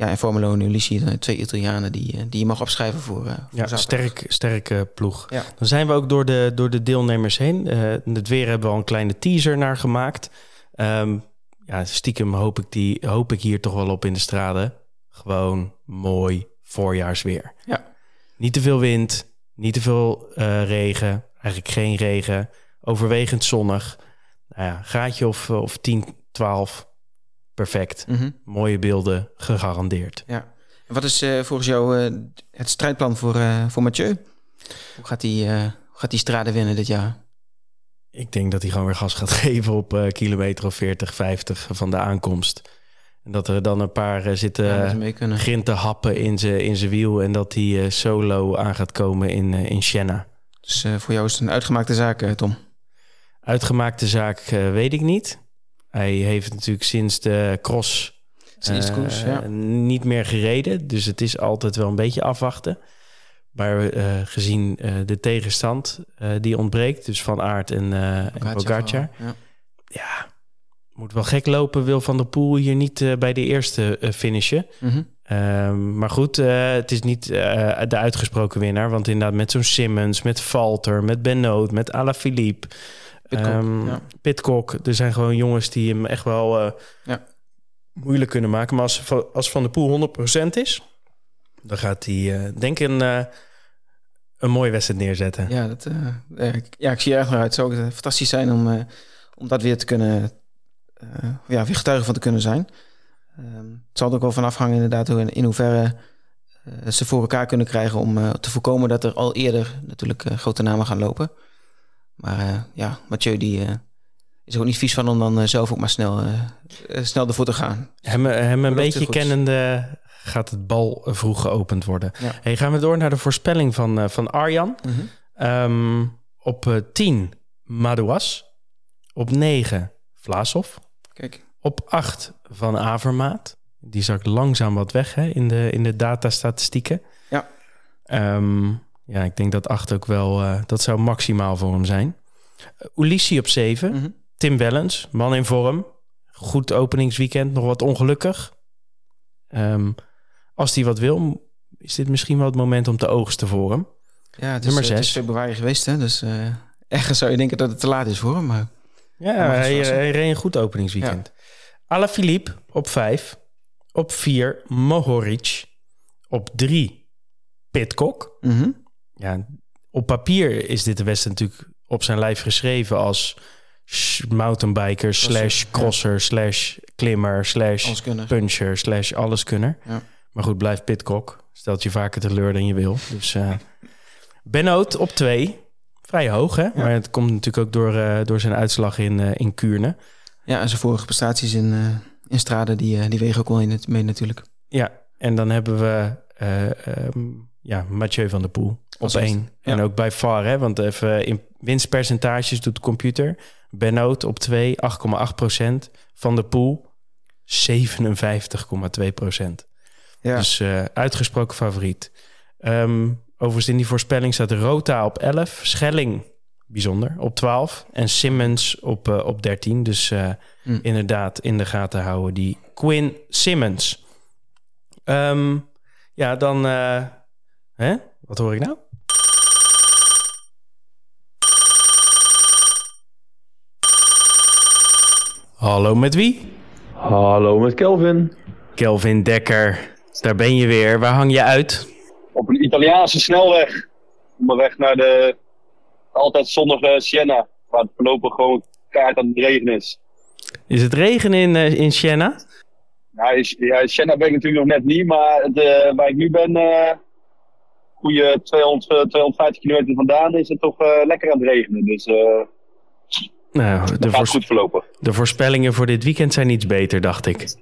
Ja, en Formelo en Ulissi, twee Italianen die, eh, die je mag opschrijven voor. Uh, ja, sterk, sterke ploeg. Ja. Dan zijn we ook door de, door de deelnemers heen. Uh, het weer hebben we al een kleine teaser naar gemaakt. Um, ja, stiekem hoop ik, die, hoop ik hier toch wel op in de straten. Gewoon mooi voorjaarsweer. Ja. Niet te veel wind, niet te veel uh, regen, eigenlijk geen regen. Overwegend zonnig. Nou ja, graadje of, of 10, 12 perfect. Mhm. Mooie beelden, gegarandeerd. Ja. En wat is uh, volgens jou uh, het strijdplan voor, uh, voor Mathieu? Hoe gaat hij gaat die straden winnen dit jaar? Ik denk dat hij gewoon weer gas gaat geven op kilometer of 40, 50 van de aankomst. En dat er dan een paar zitten ja, grinten happen in zijn in wiel. En dat hij solo aan gaat komen in, in Siena. Dus voor jou is het een uitgemaakte zaak, Tom? Uitgemaakte zaak weet ik niet. Hij heeft natuurlijk sinds de cross uh, ja. niet meer gereden. Dus het is altijd wel een beetje afwachten. Maar uh, gezien uh, de tegenstand die ontbreekt, dus Van Aert en, Pogacar. Ja. ja. moet wel gek lopen. Wil Van der Poel hier niet bij de eerste finishen. Mm -hmm. maar goed, het is niet de uitgesproken winnaar. Want inderdaad met zo'n Simmons, met Valter, met Ben Noot, met Alaphilippe... Pitcock, um, Er zijn gewoon jongens die hem echt wel uh, ja. moeilijk kunnen maken. Maar als, als Van de Poel 100% is, dan gaat hij uh, denk ik een, uh, een mooie wedstrijd neerzetten. Ja, dat, ja, ik zie er echt naar uit. Het zou ook fantastisch zijn om, om dat weer te kunnen, ja, weer getuige van te kunnen zijn. Um, het zal er ook wel van afhangen inderdaad hoe, in, in hoeverre ze voor elkaar kunnen krijgen om te voorkomen dat er al eerder natuurlijk grote namen gaan lopen. Maar uh, ja, Mathieu die, uh, is ook niet vies van om dan uh, zelf ook maar snel, snel ervoor te gaan. Hem, hem een beetje kennende gaat het bal vroeg geopend worden. Ja. Hey, gaan we door naar de voorspelling van, van Arjan. Mm -hmm. um, op 10 Madouas. Op 9 Vlaasov. Kijk. Op 8 Van Avermaat. Die zakt langzaam wat weg hè, in, de, in de datastatistieken. Ja. Ehm, ja, ik denk dat 8 ook wel... Uh, dat zou maximaal voor hem zijn. Uh, Ulissi op 7. Mhm. Tim Wellens, man in vorm. Goed openingsweekend, nog wat ongelukkig. Um, als hij wat wil, is dit misschien wel het moment om te oogsten voor hem. Ja, het is, Nummer eh, zes. het is februari geweest, hè? Dus eh ergens zou je denken dat het te laat is voor hem. Maar Ja, hij, hij reed een goed openingsweekend. Alaphilippe op 5. Op 4 Mohoric. Op 3 Pitcock. Mhm. Ja, op papier is dit de wedstrijd natuurlijk op zijn lijf geschreven als mountainbiker, slash crosser, slash klimmer, slash puncher, slash alleskunner. Ja. Maar goed, blijft Pitcock. Stelt je vaker teleur dan je wil. Dus eh Benoot op 2. Vrij hoog, hè? Maar het komt natuurlijk ook door, eh, door zijn uitslag in, eh, in Kuurne. Ja, en zijn vorige prestaties in, eh in Strade, die, die wegen ook wel in het mee natuurlijk. Ja, en dan hebben we eh, ehm, ja, Mathieu van der Poel op Als eerste, 1. ja. En ook bij VAR, hè? want even in winstpercentages doet de computer. Benoot op 2, 8,8 procent. Van der Poel 57,2 procent. Ja. Dus eh, uitgesproken favoriet. Ehm, overigens in die voorspelling staat Rota op 11. Schelling, bijzonder, op 12. En Simmons op, eh, op 13. Dus eh, Hm. inderdaad in de gaten houden die Quinn Simmons. Ehm, ja, dan... hè? Wat hoor ik nou? Hallo, met wie? Hallo met Kelvin. Kelvin Dekker. Daar ben je weer. Waar hang je uit? Op een Italiaanse snelweg. Onderweg naar de altijd zonnige Siena. Waar het voorlopig gewoon kaart aan het regenen is. Is het regen in, eh, in Siena? Ja, ja, Siena ben ik natuurlijk nog net niet. Maar het, eh, waar ik nu ben, eh goede 200, eh, 250 kilometer vandaan, is het toch lekker aan het regenen. Dus Nou, de, gaat goed verlopen. de voorspellingen voor dit weekend zijn iets beter, dacht ik.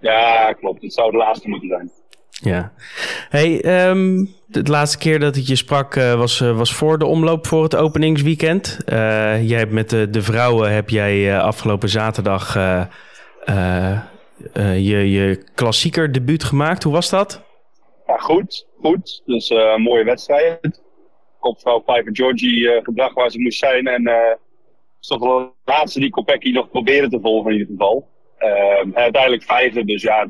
Ja, klopt. Het zou de laatste moeten zijn. Ja. Hey, ehm, de laatste keer dat ik je sprak eh, was, eh, was voor de omloop voor het openingsweekend. Eh, jij hebt met de, de vrouwen heb jij afgelopen zaterdag je, je klassieker debuut gemaakt. Hoe was dat? Ja, goed. Goed. Dus een mooie wedstrijd. Kopvrouw Piper Georgie gebracht waar ze moest zijn. En toch de laatste die Kopecky nog probeerde te volgen in ieder geval. Ehm, uiteindelijk vijfde. Dus ja,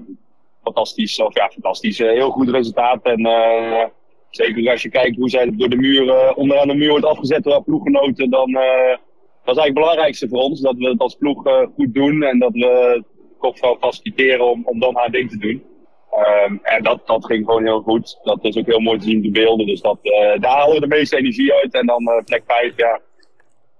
fantastisch. Of ja, fantastisch. Eh, heel goed resultaat. En eh, zeker als je kijkt hoe zij door de muur, eh, onderaan de muur wordt afgezet door ploeggenoten. Dan dat is eigenlijk het belangrijkste voor ons. Dat we het als ploeg goed doen. En dat we kopvrouw faciliteren om, om dan haar ding te doen. Ehm, en dat, dat ging gewoon heel goed. Dat is ook heel mooi te zien op de beelden. Dus dat, daar halen we de meeste energie uit. En dan eh, plek 5, ja.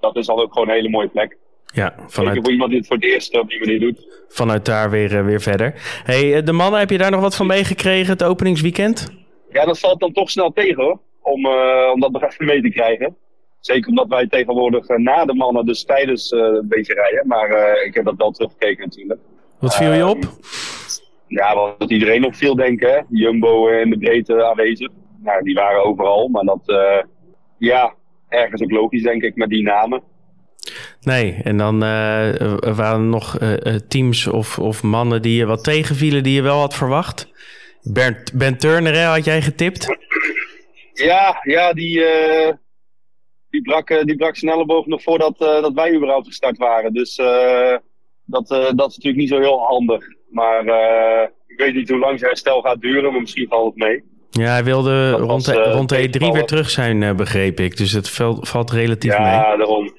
Dat is dan ook gewoon een hele mooie plek. Ja, Zeker vanuit, voor iemand die het voor het eerst op die manier doet. vanuit daar weer, eh, weer verder. Hey, eh, de mannen, heb je daar nog wat van meegekregen het openingsweekend? Ja, dat valt dan toch snel tegen hoor. Om, eh, om dat nog even mee te krijgen. Zeker omdat wij tegenwoordig na de mannen dus tijdens eh een beetje rijden. Maar ik heb dat wel teruggekeken natuurlijk. Wat viel je op? Ja, wat iedereen op veel denken. Hè? Jumbo in de breedte aanwezig. Nou, die waren overal. Maar dat, ja, ergens ook logisch denk ik met die namen. Nee, en dan eh, waren er nog eh, eh, teams of, of mannen die je wat tegenvielen die je wel had verwacht. Bernd, ben Turner hè, had jij getipt? Ja, ja die, die, brak, die brak zijn elleboog nog voordat dat wij überhaupt gestart waren. Dus dat, dat is natuurlijk niet zo heel handig. Maar ik weet niet hoe lang zijn herstel gaat duren, maar misschien valt het mee. Ja, hij wilde Dat rond was, de, eh, rond de E3 tegenvallen. weer terug zijn, eh, begreep ik. Dus het valt, valt relatief mee. Ja, daarom.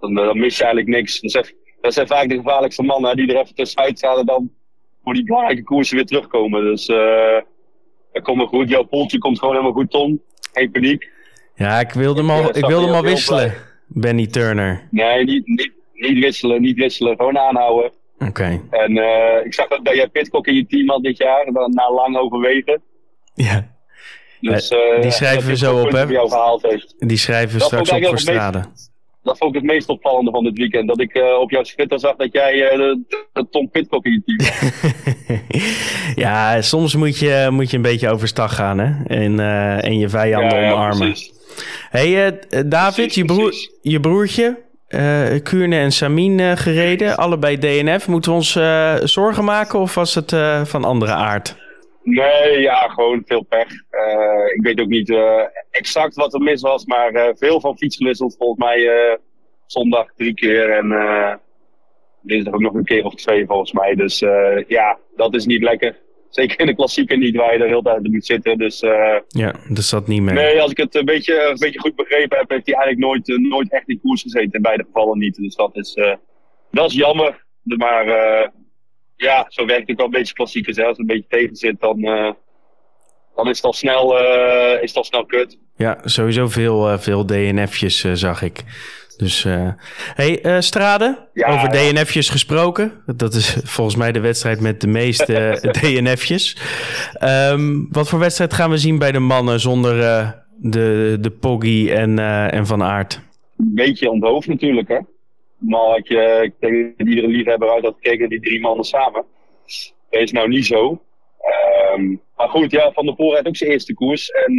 Dan, eh, dan mis je eigenlijk niks. Dat zijn, dat zijn vaak de gevaarlijkste mannen hè, die er even tussenuit gaan en dan voor die belangrijke koersen weer terugkomen. Dus eh dat komt wel goed. Jouw poeltje komt gewoon helemaal goed, Tom. Geen paniek. Ja, ik wilde hem al, ik wilde hem al wisselen, Benny Turner. Nee, niet, niet, niet wisselen, niet wisselen. Gewoon aanhouden. Oké, En eh, ik zag dat jij Pitcock in je team had dit jaar, dan na lang overwegen. Ja. Dus, Eh, eh, die schrijven we zo op, hè? Die schrijven we straks op voor het straden. Dat vond ik het meest opvallende van dit weekend. Dat ik eh, op jouw Twitter zag dat jij de, de Tom Pitcock in je team ja, soms moet je, moet je een beetje overstag gaan hè? En, en je vijanden Ja, ja, omarmen. precies. hey, David, Precies, je, broer, precies. je broertje, uh, Kuurne en Samin gereden. Allebei DNF. Moeten we ons zorgen maken of was het van andere aard? Nee, ja, gewoon veel pech. ik weet ook niet exact wat er mis was, maar veel van fiets gewisseld. Volgens mij zondag drie keer en dinsdag ook nog een keer of twee volgens mij. Dus ja, dat is niet lekker. Zeker in de klassieker niet, waar je er heel tijd moet zitten. Dus, ja, dus dat niet meer. Nee, als ik het een beetje, een beetje goed begrepen heb, heeft hij eigenlijk nooit, nooit echt in koers gezeten. In beide gevallen niet. Dus dat is, dat is jammer. Maar ja, zo werkt het ook wel een beetje klassiekers. Als het een beetje tegen zit, dan, dan is, het al snel, is het al snel kut. Ja, sowieso veel, veel DNF'jes zag ik. Dus, uh, hey, uh, Strade, over DNF'jes gesproken. Dat is volgens mij de wedstrijd met de meeste DNF'jes. Um, wat voor wedstrijd gaan we zien bij de mannen zonder uh, de, de Poggi en, en Van Aert? Een beetje onthoofd natuurlijk, hè. Maar ik denk dat iedere liefhebber uit had gekeken die drie mannen samen. Dat is nou niet zo. Um, maar goed, ja, Van der Poel ook zijn eerste koers. En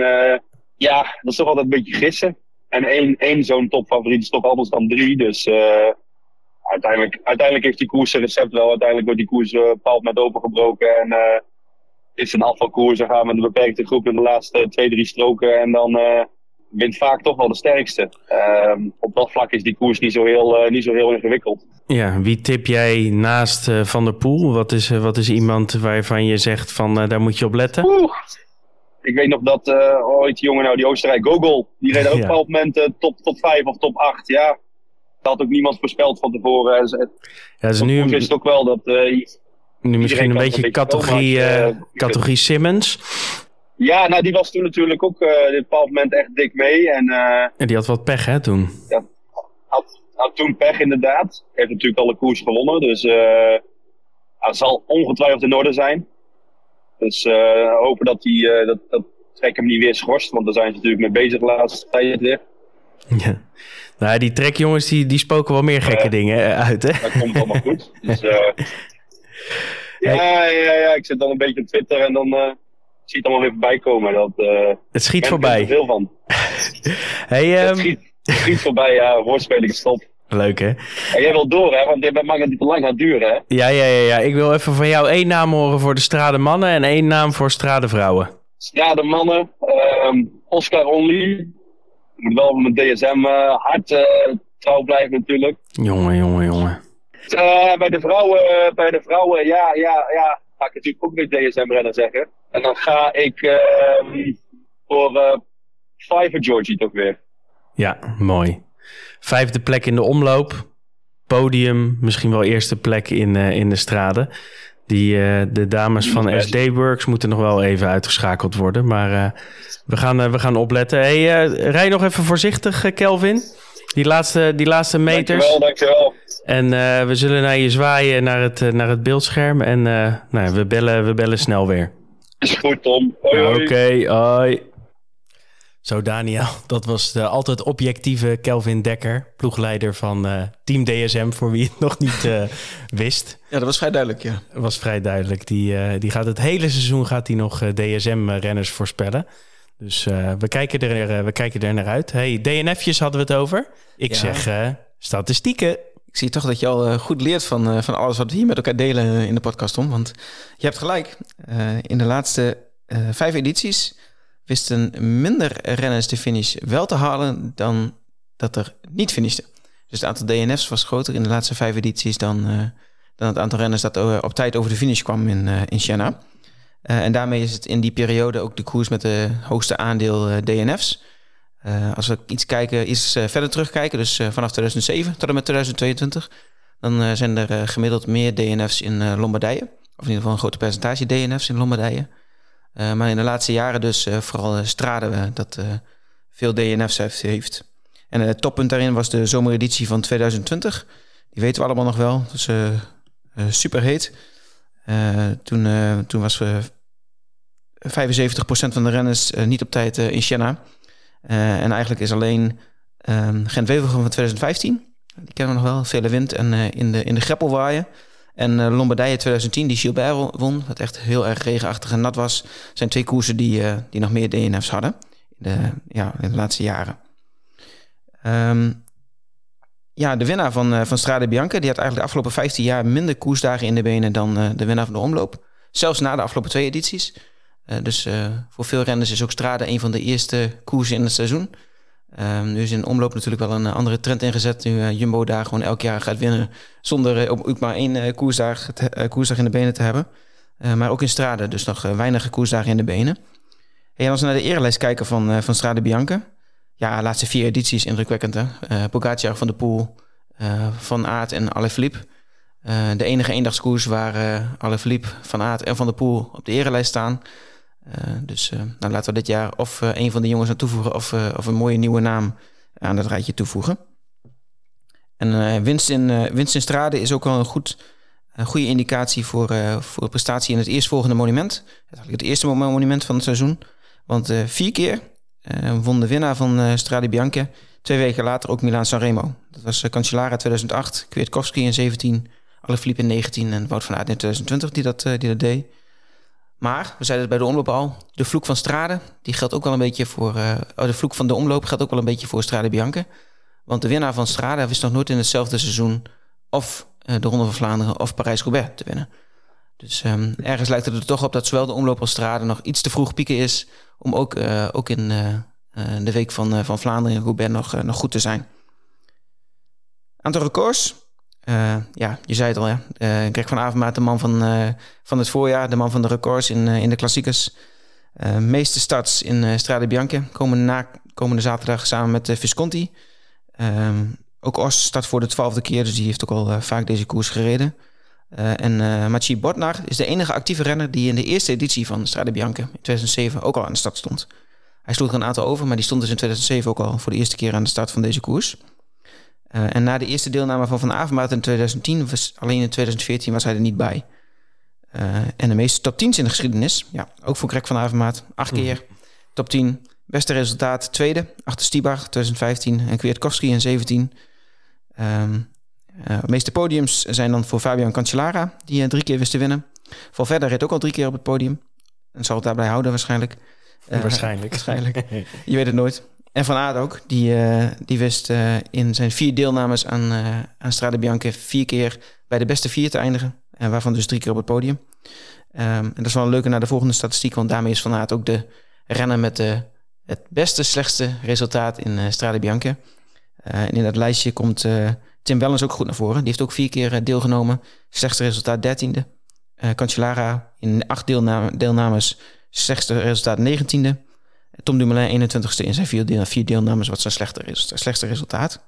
ja, dat is toch altijd een beetje gissen. En één, één zo'n topfavoriet is toch anders dan drie. Dus uh, uiteindelijk, uiteindelijk heeft die koers zijn recept wel. Uiteindelijk wordt die koers uh, bepaald met opengebroken. En uh, is een afvalkoers. Dan gaan we met een beperkte groep in de laatste twee, drie stroken. En dan wint vaak toch wel de sterkste. Uh, op dat vlak is die koers niet zo heel, niet zo heel ingewikkeld. Ja, wie tip jij naast Van der Poel? Wat is, wat is iemand waarvan je zegt van daar moet je op letten? Oeh. Ik weet nog dat ooit die jongen nou, die Oostenrijk Gogol, die reed ook op een bepaald moment uh, top, top 5 of top 8. Ja, dat had ook niemand voorspeld van tevoren. Ja, dus nu is het ook wel dat. Nu misschien een beetje, categorie, komen, categorie Simmons. Ja, nou die was toen natuurlijk ook uh, op een bepaald moment echt dik mee. En, en die had wat pech hè toen? Ja, had, had toen pech inderdaad. Heeft natuurlijk alle koers gewonnen, dus hij zal ongetwijfeld in orde zijn. Dus uh, hopen dat, die, uh, dat, dat Trek hem niet weer schorst. Want daar zijn ze natuurlijk mee bezig de laatste tijd weer. Ja. Nou, die trekjongens die, die spoken wel meer gekke dingen uit, hè? Dat komt allemaal goed. Dus, uh, ja, ja, ja, ik zit dan een beetje op Twitter en dan zie het allemaal weer voorbij komen. Dat, uh, het schiet voorbij. Er veel van. hey, um... het, schiet, het schiet voorbij, ja. Woordspeling stop. Leuk, hè? En jij wil door, hè? Want dit mag het niet te lang gaan duren, hè? Ja, ja, ja, ja. Ik wil even van jou één naam horen voor de stradenmannen en één naam voor stradenvrouwen. Stradenmannen, um, Oscar Only. Moet wel met DSM uh, hard uh, trouw blijven natuurlijk. Jongen, jongen, jongen. Uh, bij de vrouwen, bij de vrouwen, ja, ja, ja. Ga ik natuurlijk ook weer DSM-renner zeggen. En dan ga ik ehm, voor uh, Fiverr Georgie toch weer. Ja, mooi. Vijfde plek in de omloop. Podium, misschien wel eerste plek in, uh, in de straden. Die, uh, de dames van SD Works moeten nog wel even uitgeschakeld worden. Maar we, gaan, we gaan opletten. Hey, rij nog even voorzichtig, Kelvin. Die laatste, die laatste meters. Dankjewel, dankjewel. En we zullen naar je zwaaien naar het, naar het beeldscherm. En nou, we, bellen, we bellen snel weer. Is goed, Tom. Oké, okay, hoi. Zo, Daniel, dat was de altijd objectieve Kelvin Dekker, ploegleider van uh, Team DSM, voor wie het nog niet uh, wist. Ja, dat was vrij duidelijk, ja. Dat was vrij duidelijk. Die, uh, die gaat het hele seizoen gaat hij nog DSM-renners voorspellen. Dus we, kijken er, we kijken er naar uit. Hey, DNF'jes hadden we het over. Ik ja. zeg statistieken. Ik zie toch dat je al goed leert van, van alles wat we hier met elkaar delen in de podcast, Tom. Want je hebt gelijk. in de laatste vijf edities wisten minder renners de finish wel te halen dan dat er niet finishten. Dus het aantal DNF's was groter in de laatste vijf edities dan, dan het aantal renners dat op tijd over de finish kwam in, in Siena. En daarmee is het in die periode ook de koers met de hoogste aandeel DNF's. als we iets kijken, iets verder terugkijken, dus vanaf 2007 tot en met 2022, dan zijn er gemiddeld meer DNF's in Lombardije. Of in ieder geval een grote percentage DNF's in Lombardije. Maar in de laatste jaren dus vooral uh, Strade dat veel DNF's heeft. En het toppunt daarin was de zomereditie van 2020. Die weten we allemaal nog wel. Dat is super heet. Toen, toen was 75% van de renners niet op tijd in Siena. en eigenlijk is alleen ehm, Gent-Wevelgem van 2015... Die kennen we nog wel, vele wind en in de, in de greppel waaien... En Lombardije 2010, die Gilbert won, wat echt heel erg regenachtig en nat was, zijn twee koersen die, die nog meer DNF's hadden in de, ja, in de laatste jaren. Um, ja, de winnaar van, van Strade Bianca, die had eigenlijk de afgelopen 15 jaar minder koersdagen in de benen dan de winnaar van de omloop. Zelfs na de afgelopen twee edities. dus voor veel renners is ook Strade een van de eerste koersen in het seizoen. Um, nu is in omloop natuurlijk wel een eh, andere trend ingezet. Nu uh, Jumbo daar gewoon elk jaar gaat winnen zonder uh, ook maar één uh, koersdag, koersdag in de benen te hebben. maar ook in Strade, dus nog weinig koersdagen in de benen. En als we naar de erelijst kijken van, van Strade Bianca. Ja, laatste vier edities indrukwekkend hè. Pogacar van de Poel, Van Aert en Alaphilippe. de enige eendagskoers waar uh, Alaphilippe, Van Aert en Van de Poel op de erelijst staan. Uh, dus uh, nou, laten we dit jaar of uh, een van de jongens aan toevoegen of, of een mooie nieuwe naam aan dat rijtje toevoegen. En winst, in, in Strade is ook wel een, goed, een goede indicatie voor, voor prestatie in het eerstvolgende monument. Het, het eerste monument van het seizoen. Want vier keer won de winnaar van Strade Bianche twee weken later ook Milaan Sanremo. Dat was Cancellara 2008, Kwiatkowski in 17, Alaphilippe in 19 en Wout van Aert in 2020 die dat, deed. Maar, we zeiden het bij de omloop al, de vloek van Strade, die geldt ook wel een beetje voor... Uh, oh, de vloek van de omloop geldt ook wel een beetje voor Strade Bianca. Want de winnaar van Strade wist nog nooit in hetzelfde seizoen... of uh, de Ronde van Vlaanderen of Parijs-Roubaix te winnen. Dus um, ergens lijkt het er toch op dat zowel de omloop als Strade nog iets te vroeg pieken is... om ook, uh, ook in de week van, van Vlaanderen en Roubaix nog, nog goed te zijn. Aantal records. Ja, je zei het al, ja. Uh, Greg van Avermaat, de man van, van het voorjaar, de man van de records in, in de klassiekers. meeste starts in Strade Bianche komende, na, komende zaterdag samen met Visconti. Um, ook Os start voor de twaalfde keer, dus die heeft ook al vaak deze koers gereden. En Machi Botnar is de enige actieve renner die in de eerste editie van Strade Bianche in 2007 ook al aan de start stond. Hij sloeg er een aantal over, maar die stond dus in 2007 ook al voor de eerste keer aan de start van deze koers. Uh, en na de eerste deelname van Van Avermaat in 2010, was, alleen in 2014 was hij er niet bij. Uh, en de meeste top 10's in de geschiedenis, ja, ook voor Greg van Avermaat, acht keer top 10. Beste resultaat, tweede, achter Stibar 2015 en Kwiatkowski in 17. Um, uh, de meeste podiums zijn dan voor Fabian Cancellara, die drie keer wist te winnen. verder reed ook al drie keer op het podium. En zal het daarbij houden waarschijnlijk. waarschijnlijk. waarschijnlijk. Je weet het nooit. En Van Aert ook. Die, uh, die wist uh, in zijn vier deelnames aan, uh, aan Strade Bianche vier keer bij de beste vier te eindigen. En waarvan dus drie keer op het podium. Um, en dat is wel een leuke naar de volgende statistiek. Want daarmee is Van Aert ook de renner met de, het beste, slechtste resultaat in Strade Bianche. En in dat lijstje komt Tim Wellens ook goed naar voren. Die heeft ook vier keer deelgenomen. Slechtste resultaat dertiende. Cancellara in acht deelname, deelnames. Slechtste resultaat negentiende. Tom Dumoulin 21ste in zijn vier, deel, vier deelnames, wat zijn slechte, slechtste resultaat.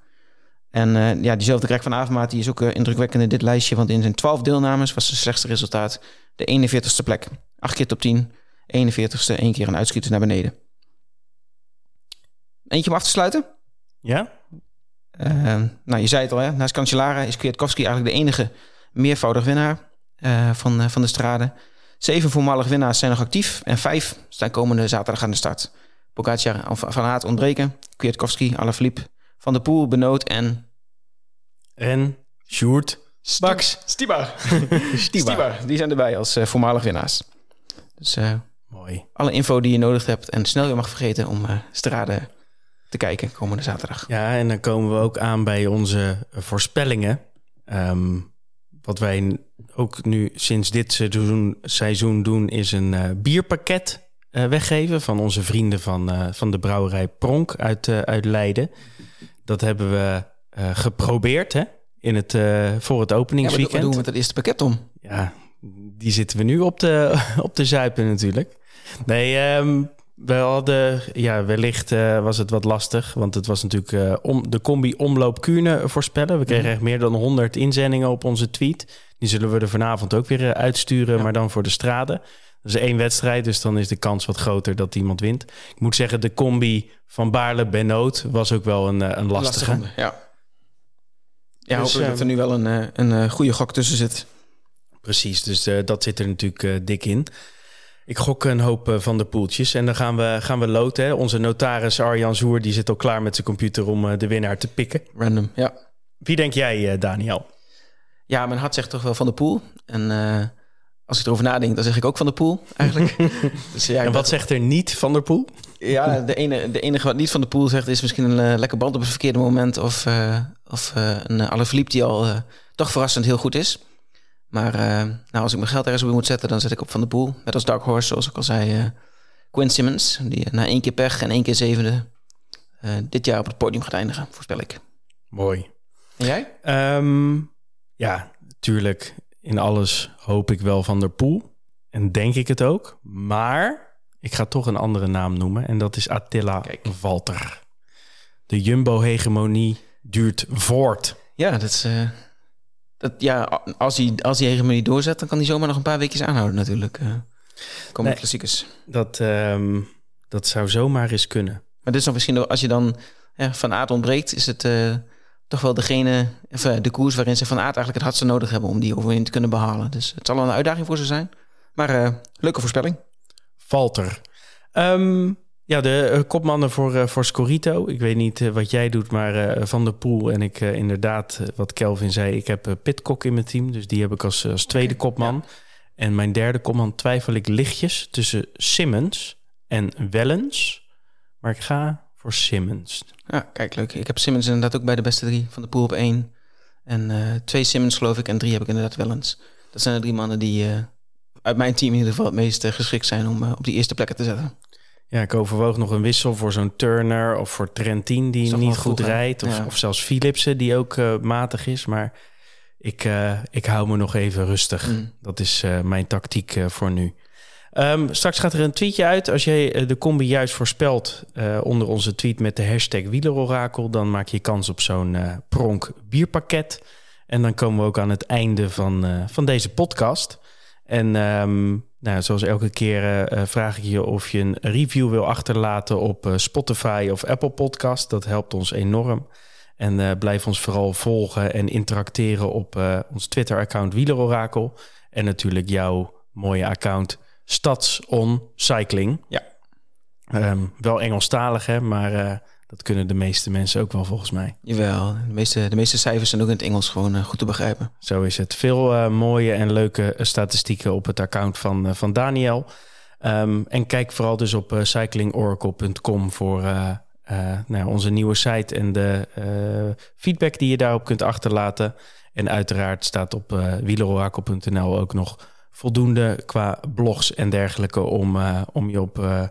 En ja, diezelfde Greg van Avermaat die is ook indrukwekkend in dit lijstje. Want in zijn 12 deelnames was zijn slechtste resultaat de 41ste plek. Acht keer top 10, 41ste, één keer een uitschieter naar beneden. Eentje om af te sluiten? Ja. Uh, nou, je zei het al, hè? naast Cancellara is Kwiatkowski eigenlijk de enige meervoudig winnaar van, van de straden. Zeven voormalig winnaars zijn nog actief en vijf staan komende zaterdag aan de start. Pogacar Van Aert ontbreken, Kwiatkowski, Alaphilippe, Van der Poel, Benoot en... En Sjoerd Baks. Stibar. Stibar. Die zijn erbij als uh, voormalig winnaars. Dus uh, Mooi. alle info die je nodig hebt en snel je mag vergeten om uh, Strade te kijken komende zaterdag. Ja, en dan komen we ook aan bij onze voorspellingen. Um, wat wij ook nu sinds dit seizoen, seizoen doen, is een uh, bierpakket uh, weggeven van onze vrienden van, uh, van de brouwerij Pronk uit, uit Leiden. Dat hebben we geprobeerd hè, in het, voor het openingsweekend. Ja, wat doen we met het eerste pakket om? Ja, die zitten we nu op de, op de zuipen natuurlijk. Nee, um, we hadden, ja, wellicht uh, was het wat lastig, want het was natuurlijk uh, om, de combi omloop Kuurne voorspellen. We kregen mhm. echt meer dan 100 inzendingen op onze tweet. Die zullen we er vanavond ook weer uh, uitsturen, maar dan voor de straden. Dat is één wedstrijd, dus dan is de kans wat groter dat iemand wint. Ik moet zeggen, de combi van Baarle Benoot was ook wel een, een lastige. lastige ja, ja dus, hopelijk dat er nu wel een, een goede gok tussen zit. Precies, dus dat zit er natuurlijk dik in. Ik gok een hoop eh, van de poeltjes. En dan gaan we, gaan we loten. Onze notaris Arjan Zoer die zit al klaar met zijn computer om eh, de winnaar te pikken. Random, ja. Wie denk jij, eh, Daniel? Ja, mijn hart zegt toch wel van de poel. En als ik erover nadenk, dan zeg ik ook van de poel eigenlijk. dus, ja, en wat zegt er niet van de poel? Ja, de, ene, de enige wat niet van de poel zegt is misschien een lekker band op het verkeerde moment. Of, Of een Alaphilippe die al toch verrassend heel goed is. Maar nou, als ik mijn geld ergens op moet zetten, dan zet ik op Van de Poel. Met als dark horse, zoals ik al zei, Quinn Simmons. Die na één keer pech en één keer zevende dit jaar op het podium gaat eindigen, voorspel ik. Mooi. En jij? Ehm, ja, tuurlijk. In alles hoop ik wel Van der Poel. En denk ik het ook. Maar ik ga toch een andere naam noemen. En dat is Attila Kijk. Walter. De Jumbo-hegemonie duurt voort. Ja, dat is... Uh, dat, ja, als hij, als hij hegemonie doorzet... dan kan hij zomaar nog een paar weekjes aanhouden natuurlijk. Uh, komen nee, klassiekers. Dat, um, dat zou zomaar eens kunnen. Maar dit is dan misschien... Als je dan ja, Van Aert ontbreekt... is het... Uh, toch wel degene, even de koers waarin ze van aard eigenlijk het hardste nodig hebben om die overwinning te kunnen behalen. Dus het zal een uitdaging voor ze zijn. Maar uh, leuke voorspelling. Valter. Um, ja, de uh, kopmannen voor, uh, voor Scorito. Ik weet niet wat jij doet, maar Van der Poel en ik inderdaad, wat Kelvin zei, ik heb Pitcock in mijn team. Dus die heb ik als, als tweede kopman. En mijn derde kopman twijfel ik lichtjes tussen Simmons en Wellens. Maar ik ga voor Simmons. Ja, kijk, leuk. Ik heb Simmons inderdaad ook bij de beste drie van de pool op één. En uh, twee Simmons geloof ik en drie heb ik inderdaad wel eens. Dat zijn de drie mannen die uh, uit mijn team in ieder geval het meest uh, geschikt zijn om op die eerste plekken te zetten. Ja, ik overwoog nog een wissel voor zo'n Turner of voor Trentin die niet goed rijdt. Of, ja. of, zelfs Philipsen die ook matig is. Maar ik, ik hou me nog even rustig. Mm. Dat is mijn tactiek voor nu. Um, straks gaat er een tweetje uit. Als jij eh, de combi juist voorspelt onder onze tweet met de hashtag wielerorakel, dan maak je kans op zo'n pronk bierpakket. En dan komen we ook aan het einde van, van deze podcast. En um, nou, zoals elke keer vraag ik je of je een review wil achterlaten op Spotify of Apple Podcast. Dat helpt ons enorm. En blijf ons vooral volgen en interacteren op ons Twitter-account Wielerorakel. En natuurlijk jouw mooie account Stads-on Cycling. Ja. Um, wel Engelstalig, hè, maar dat kunnen de meeste mensen ook wel volgens mij. Jawel, de meeste, de meeste cijfers zijn ook in het Engels gewoon uh, goed te begrijpen. Zo is het. Veel uh, mooie en leuke statistieken op het account van, van Daniel. Um, en kijk vooral dus op cyclingoracle.com voor nou, onze nieuwe site en de feedback die je daarop kunt achterlaten. En uiteraard staat op wieleroracle.nl ook nog voldoende qua blogs en dergelijke om, uh, om je op uh,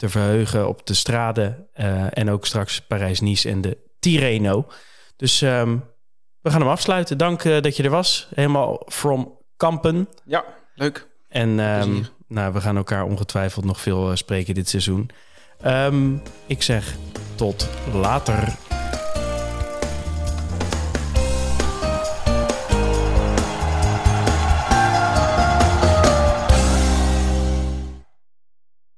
te verheugen op de straden uh, en ook straks Parijs-Nice en de Tirreno. Dus um, we gaan hem afsluiten. Dank dat je er was. Helemaal from Kampen. Ja, leuk. En um, nou, we gaan elkaar ongetwijfeld nog veel spreken dit seizoen. Um, ik zeg tot later.